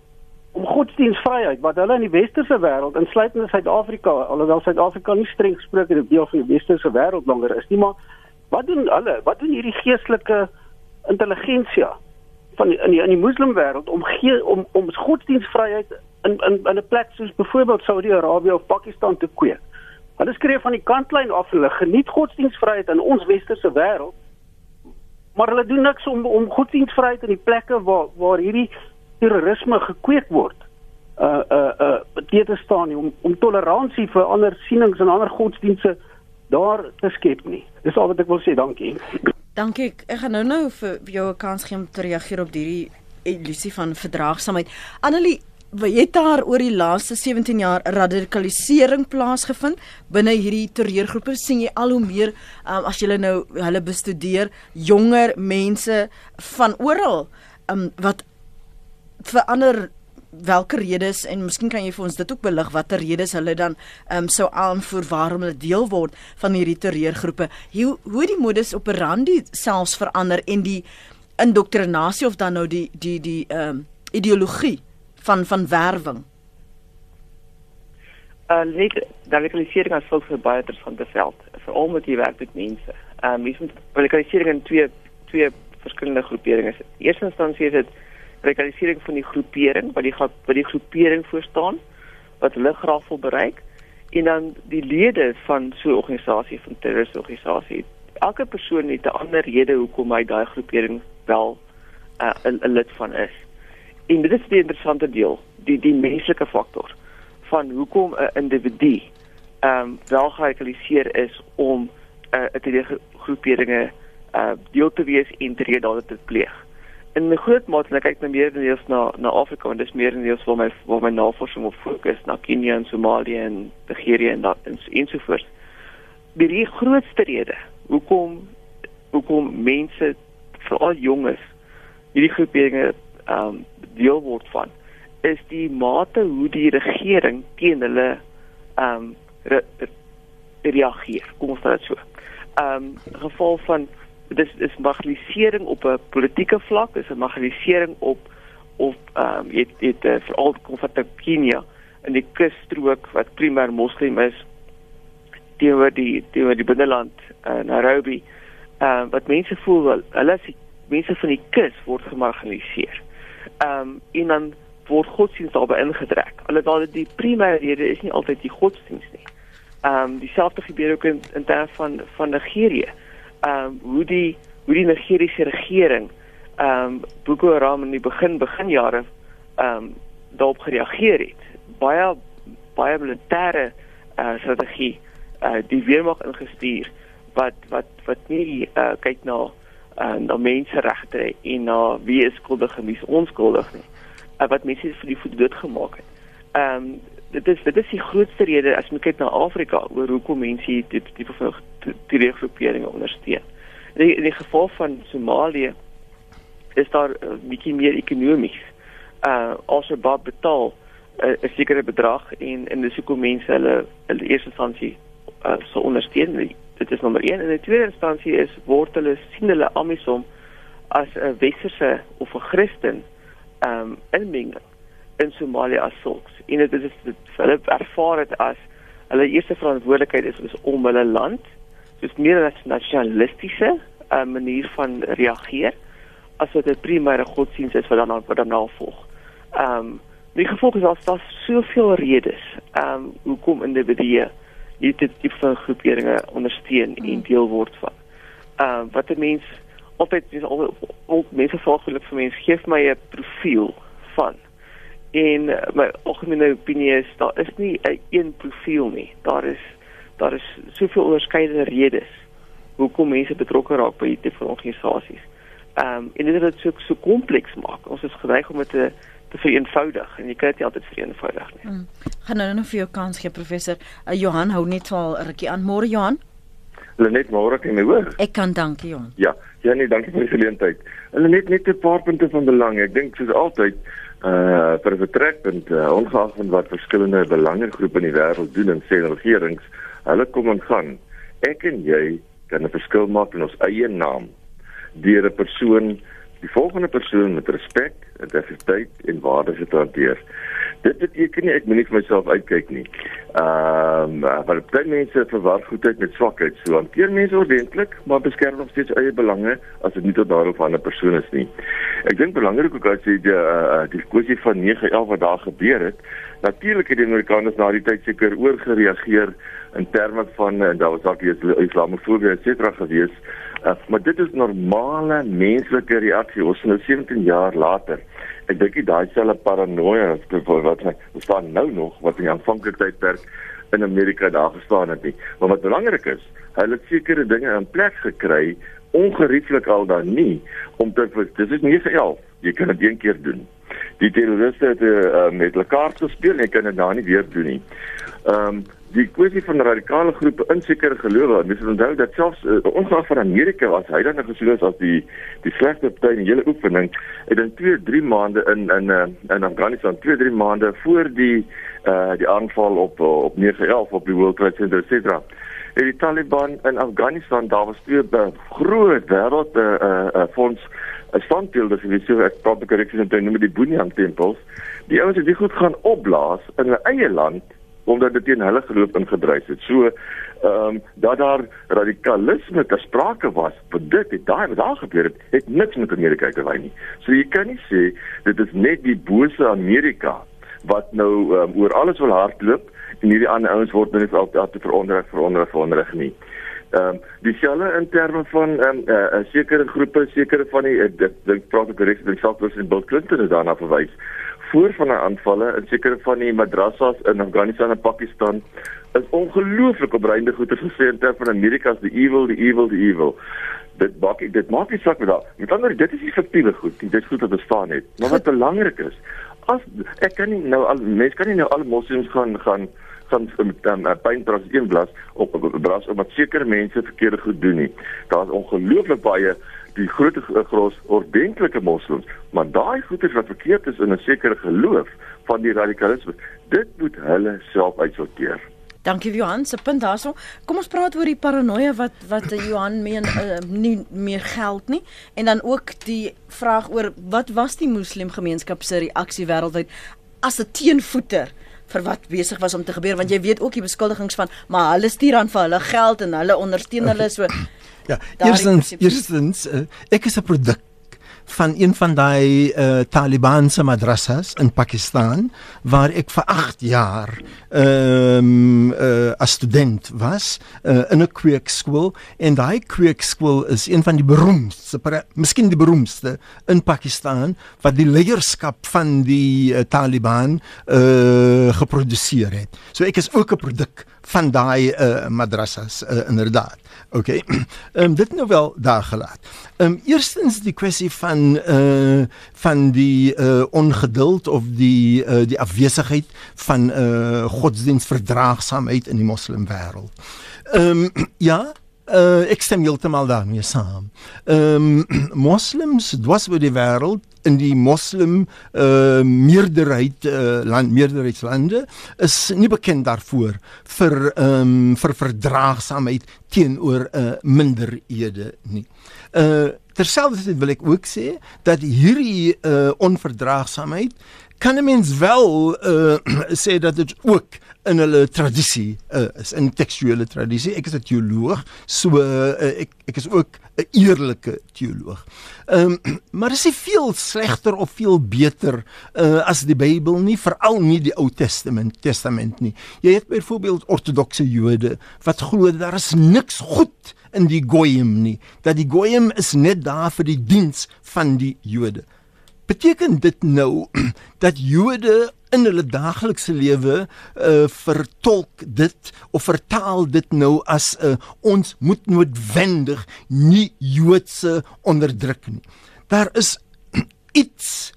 om godsdienstvryheid wat hulle in die westerse wêreld insluitend in Suid-Afrika, alhoewel Suid-Afrika nie streng gesproke deel van die westerse wêreld langer is nie, maar wat doen hulle? Wat doen hierdie geestelike intelligensia van die, in die in die moslimwêreld om gee, om om godsdienstvryheid in in in 'n plek soos byvoorbeeld Saudi-Arabië of Pakistan te kweek. Hulle skryf van die kantlyn af hulle geniet godsdienstvryheid in ons westerse wêreld. Maar hulle doen niks om om godsdienstvryheid in die plekke waar waar hierdie terrorisme gekweek word. Uh uh uh dit te staan nie om om toleransie vir ander sienings en ander godsdienste daar te skep nie. Dis al wat ek wil sê, dankie. Dankie. Ek gaan nou nou vir jou 'n kans gee om te reageer op hierdie illusie van verdraagsaamheid. Annelie, het daar oor die laaste 17 jaar radikalisering plaasgevind binne hierdie terreurgroepe? sien jy al hoe meer um, as jy nou hulle bestudeer, jonger mense van oral um, wat vir ander watter redes en miskien kan jy vir ons dit ook belig watter redes hulle dan ehm um, sou aanvoer waarom hulle deel word van hierdie terreurgroepe. Hoe hoe die modus operandi selfs verander en die indoktrinasie of dan nou die die die ehm um, ideologie van van werwing. Uh nee, radikalisering as volk vir baie interessante veld, veral met die werk met mense. Ehm um, mens moet radikalisering in twee twee verskillende groeperinge. Eerste instansie is dit radikalisering van die groepering wat die wat die groepering voorstaan wat hulle graag wil bereik. En dan die lede van so 'n organisasie van terroriste organisasie elke persoon het 'n ander rede hoekom hy daai groepering wel uh, 'n uh, lid van is. En dit is die interessante deel die die menslike faktor van hoekom 'n individu ehm um, wel geradikaliseer is om 'n uh, te die groeperinge uh, deel te wees en tree dade te pleeg in 'n groot mate en ek kyk nou meer neers na na Afrika en dis meer neers waar my waar my navorsing op fokus na Kenia en Somalië en Nigerië en dat en ensovoorts. Die, die grootste rede hoekom hoekom mense veral jonges hierdie groeperinge ehm um, deel word van is die mate hoe die regering teen hulle ehm um, re, re, reageer. Kom ons sê dit so. Ehm um, geval van dis is marginalisering op 'n politieke vlak, is 'n marginalisering op op ehm um, het het uh, veral kom van Kenia in die kusstrook wat primêr moslim is teenoor die teenoor die binneland uh, Nairobi. Ehm uh, wat mense voel wel, hulle is mense van die kus word gemarginaliseer. Ehm um, en dan word godsdienst daarbey ingetrek. Daal die primêre rede is nie altyd die godsdienst nie. Ehm um, dieselfde gebeur ook in in terme van van Nigerië ehm um, hoe die hoe die Nigeriese regering ehm um, Boko Haram in die begin beginjare ehm um, daarop gereageer het. Baie baie militêre uh, strategie uh, die weermag ingestuur wat wat wat nie uh, kyk na uh, na menseregte en na wie is skuldig en wie is onskuldig nie. Uh, wat mense vir die voet dood gemaak het. Ehm um, dit is dit is die grootste rede as jy kyk na Afrika oor hoekom mense dit tipe van die groeperinge ondersteun. In die, in die geval van Somalië is daar uh, bietjie meer ekonomies. Uh Al-Shabaab betaal uh, 'n uh, sekere bedrag en en dis hoekom mense hulle in eerste instansie uh, so ondersteun. Dit is nommer 1 en in tweede instansie is word hulle sien hulle AMISOM as 'n westerse of 'n Christen ehm um, inmenging in Somalië as sulks. En dit is dit hulle ervaar dit as hulle eerste verantwoordelikheid is, is om hulle land soos meer as nasionalistiese uh, manier van reageer as wat 'n primêre godsdienst is wat dan wat dan navolg. Ehm um, die gevolg is as daar soveel redes ehm um, hoekom individue hierdie tipe van groeperinge ondersteun mm. en deel word van. Ehm um, wat 'n mens altyd is al mense vra gelukkig vir mense gee my 'n profiel van en uh, my algemene opinie is daar is nie 'n een profiel nie. Daar is daar is soveel onderskeidende redes hoekom mense betrokke raak by hierdie organisasies. Ehm um, en dit is dit so so kompleks maak. Ons is geneig om dit te te vereenvoudig en jy kan dit nie altyd vereenvoudig nie. Hmm. Gaan nou nog vir jou kans gee professor. Uh, Johan hou net al 'n rukkie aan. Môre Johan. Hulle net môre kan my hoor. Ek kan dankie Johan. Ja, ja nee, dankie vir die geleentheid. Hulle net net 'n paar punte van belang. Ek dink soos altyd vir 'n vertrekpunt uh, ongeag van wat verskillende belangegroepe in die wêreld doen en sê regerings, hulle kom en gaan. Ek en jy kan 'n verskil maak in ons eie naam deur 'n persoon die volgende persoon met respek, integriteit en waardes te hanteer. Dit beteken nie ek moet nie vir myself uitkyk nie. Ehm um, maar baie mense verwar goedheid met swakheid. So hanteer mense ordentlik, maar beskerm nog steeds eie belange as dit nie tot daaroor van 'n persoon is nie. Ek dink belangrik ook as jy die uh, die kwessie van 9/11 wat daar gebeur het, natuurlik het die Amerikaners na die tyd seker oorgereageer in terme van uh, daar was dalk die islamofobie et cetera gewees. Uh, maar dit is normale menslike reaksie. Ons nou 17 jaar later. Ek dink daai selfe paranoia wat wat staan nou nog wat in die aanvanklike tydperk in Amerika daar gestaan het nie. Maar wat belangrik is, hulle het sekere dinge in plek gekry ongerieflik al dan nie om te dis is nie vir elf. Jy kan dit een keer doen. Die terroriste het uh, met hulle kaart gespeel en jy kan dit nou nie weer doen nie. Ehm um, die kwessie van radikale groepe in sekere gelowe, mens moet onthou dat selfs uh, ongeag van Amerika was hy dan gesien as die die slegste party in die hele oefening. Ek dink 2, 3 maande in in uh, in Afghanistan, 2, 3 maande voor die uh die aanval op op 9/11 op die World Trade Center et cetera. En die Taliban in Afghanistan, daar was twee groot wêreld uh uh fonds 'n standbeelde die so ek praat die korreksie net noem die Bunyan tempels. Die ouens het dit goed gaan opblaas in hulle eie land omdat dit teen hulle geloof ingedryf het. So ehm um, dat daar radikalisme ter sprake was, vir dit het daai wat daar gebeur het, het niks met Amerika te wy nie. So jy kan nie sê dit is net die bose Amerika wat nou um, oor alles wil hardloop en hierdie ander ouens word net altyd te veronder veronder veronder nie. Ehm um, dieselfde in terme van ehm um, 'n uh, sekere groepe, sekere van die ek dink praat ek met South West en Bill Clinton het daarna verwys voor van die aanvalle in sekere van die madrassas in Afghanistan en Pakistan is ongelooflik opreinde goeie gesê in terme van Amerika as the evil, the evil, the evil. Dit maak dit maak nie saak met daai. Met ander dit is nie fiktiewe goed nie. Dit is goed wat bestaan het. Maar wat belangrik is, as ek kan nie nou al mense kan nie nou al moslems gaan gaan gaan dan uh, pynbras een blas op op bras omdat sekere mense verkeerde goed doen nie. Daar's ongelooflik baie die groot gros ordentlike moslems, maar daai goeters wat verkeerd is in 'n sekere geloof van die radikalisme, dit moet hulle self uitsorteer. Dankie Johan, se punt daarso. Kom ons praat oor die paranoia wat wat Johan meen uh, nie meer geld nie en dan ook die vraag oor wat was die moslemgemeenskap se reaksie wêreldwyd as 'n teenvoeter vir wat besig was om te gebeur want jy weet ook die beskuldigings van maar hulle stuur aan vir hulle geld en hulle ondersteun hulle so Ja, eerstens, eerstens uh, ek is 'n produk van een van daai uh, Talibanse madrassas in Pakistan waar ek vir 8 jaar ehm um, uh, as student was uh, in 'n kweekskool en daai kweekskool is een van die beroemdste miskien die beroemdste in Pakistan wat die leierskap van die uh, Taliban uh, geproduseer het. So ek is ook 'n produk van daai uh, madrassas uh, inderdaad. OK. Ehm um, dit nou wel daar gelaat. Ehm um, eerstens die kwessie van uh van die uh ongeduld of die uh die afwesigheid van uh godsdienstverdraagsaamheid in die moslimwêreld. Ehm um, ja, uh ek stem heeltemal daarmee saam. Ehm um, moslems dwas oor die wêreld in die moslim uh meerderheid uh, land meerderheidslande is nie bekend daarvoor vir um, vir verdraagsaamheid teenoor uh minderhede nie. Uh terselfdertyd wil ek ook sê dat hierdie uh onverdraagsaamheid kan 'n mens wel uh sê dat dit ook in hulle tradisie uh, is in tekstuele tradisie. Ek is 'n teoloog, so uh, ek ek is ook 'n eerlike teoloog. Ehm um, maar is dit veel slegter of veel beter uh, as die Bybel nie, veral nie die Ou Testament Testament nie. Jy het byvoorbeeld ortodokse Jode wat glo daar is niks goed in die goyim nie, dat die goyim is net daar vir die diens van die Jode. Beteken dit nou dat Jode in hulle daaglikse lewe uh vertolk dit of vertaal dit nou as 'n uh, ons moet noodwendig nie Joodse onderdruk nie. Daar is iets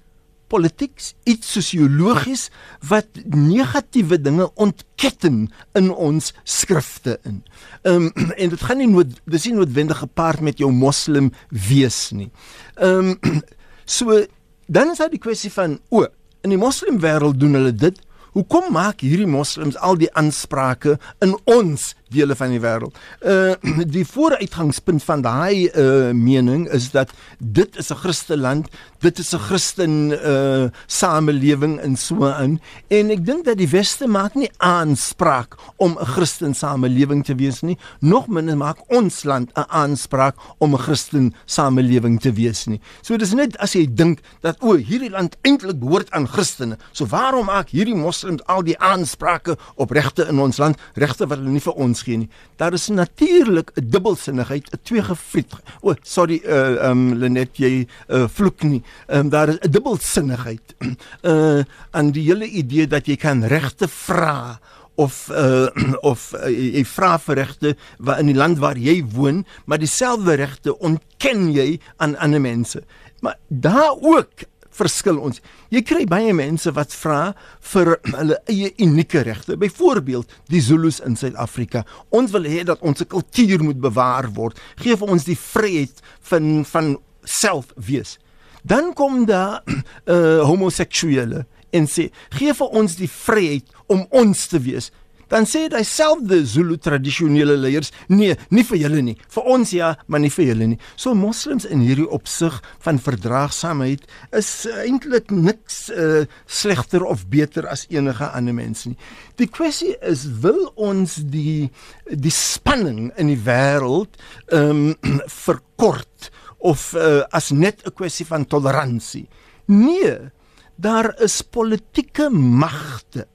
politiek, iets sosiologies wat negatiewe dinge ontketten in ons skrifte in. Ehm um, en dit gaan nie nood dis nie noodwendig gepaard met jou moslim wees nie. Ehm um, so dan is daar die kwessie van o, in die moslim wêreld doen hulle dit. Hoekom maak hierdie moslems al die aansprake in ons dele van die wêreld. Uh die vooruitgangspunt van daai uh mening is dat dit is 'n Christeland, dit is 'n Christen uh samelewing in so in en ek dink dat die weste maak nie aanspraak om 'n Christen samelewing te wees nie, nog minder maak ons land 'n aanspraak om 'n Christen samelewing te wees nie. So dis net as jy dink dat o, hierdie land eintlik behoort aan Christene. So waarom maak hierdie moslems al die aansprake op regte in ons land, regte wat hulle nie vir ons gee nie. Daar is natuurlik 'n dubbelsinnigheid, 'n tweegevliet. O, oh, sorry, uh um Lenet jy uh vloek nie. Um daar is 'n dubbelsinnigheid. Uh aan die hele idee dat jy kan regte vra of uh of uh, jy vra vir regte waar in die land waar jy woon, maar dieselfde regte ontken jy aan ander mense. Maar daar ook verskil ons. Jy kry baie mense wat vra vir hulle eie unieke regte. Byvoorbeeld die Zulus in Suid-Afrika. Ons wil hê dat ons kultuur moet bewaar word. Gee vir ons die vryheid van van self wees. Dan kom daar uh homoseksuele en sê gee vir ons die vryheid om ons te wees dan sê hy selfde Zulu tradisionele leiers nee nie vir julle nie. Vir ons ja maar nie vir julle nie. So moslems in hierdie opsig van verdraagsaamheid is eintlik niks uh, slegter of beter as enige ander mens nie. Die kwessie is wil ons die die spanning in die wêreld um, verkort of uh, as net 'n kwessie van toleransie nee daar is politieke magte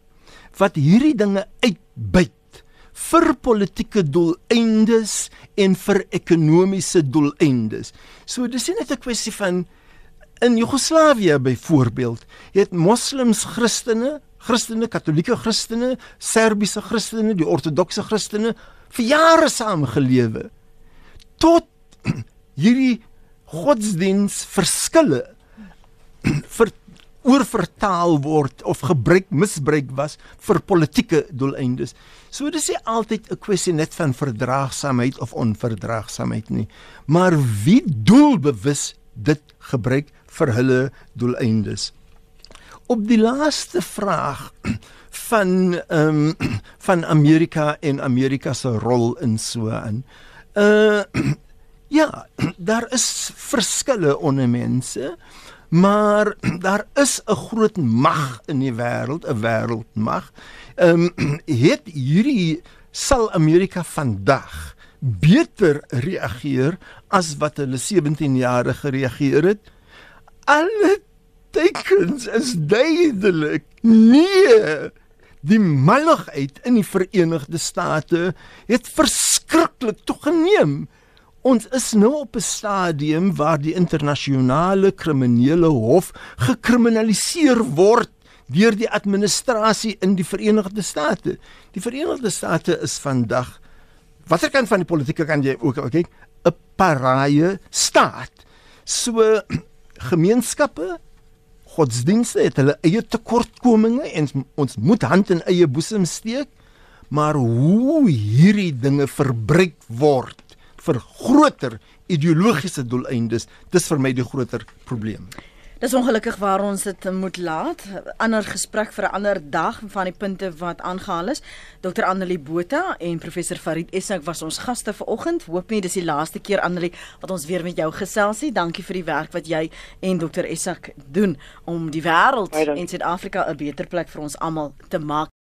wat hierdie dinge uitbuit vir politieke doeleindes en vir ekonomiese doeleindes. So dis net 'n kwessie van in Joegoslawië byvoorbeeld, het moslems Christene, Christene, Katolieke Christene, Serbiese Christene, die ortodokse Christene vir jare saamgelewe tot hierdie godsdiensverskille vir oorvertaal word of gebruik misbruik was vir politieke doeleindes. So dis nie altyd 'n kwessie net van verdraagsaamheid of onverdraagsaamheid nie, maar wie doelbewus dit gebruik vir hulle doeleindes. Op die laaste vraag van ehm um, van Amerika en Amerika se rol in so aan. Uh ja, daar is verskille onder mense. Maar daar is 'n groot mag in die wêreld, 'n wêreldmag. Ehm um, het hierdie sal Amerika vandag beter reageer as wat hulle 17 jaar gereageer het. Alle tekens is duidelik. Nee. Die malligheid in die Verenigde State het verskriklik toegeneem. Ons is nou op 'n stadium waar die internasionale kriminele hof gekriminaliseer word deur die administrasie in die Verenigde State. Die Verenigde State is vandag watter kant van die politieke kan jy ook kyk, 'n paraie staat. So gemeenskappe godsdienste het hulle eie tekortkominge en ons moet hand in eie boesem steek, maar hoe hierdie dinge verbruik word vir groter ideologiese doeleindes. Dis vir my die groter probleem. Dis ongelukkig waar ons dit moet laat. Ander gesprek vir 'n ander dag van die punte wat aangehaal is. Dr. Annelie Botha en professor Farid Essak was ons gaste vanoggend. Hoop nie dis die laaste keer Annelie wat ons weer met jou gesels nie. Dankie vir die werk wat jy en Dr. Essak doen om die wêreld en Suid-Afrika 'n beter plek vir ons almal te maak.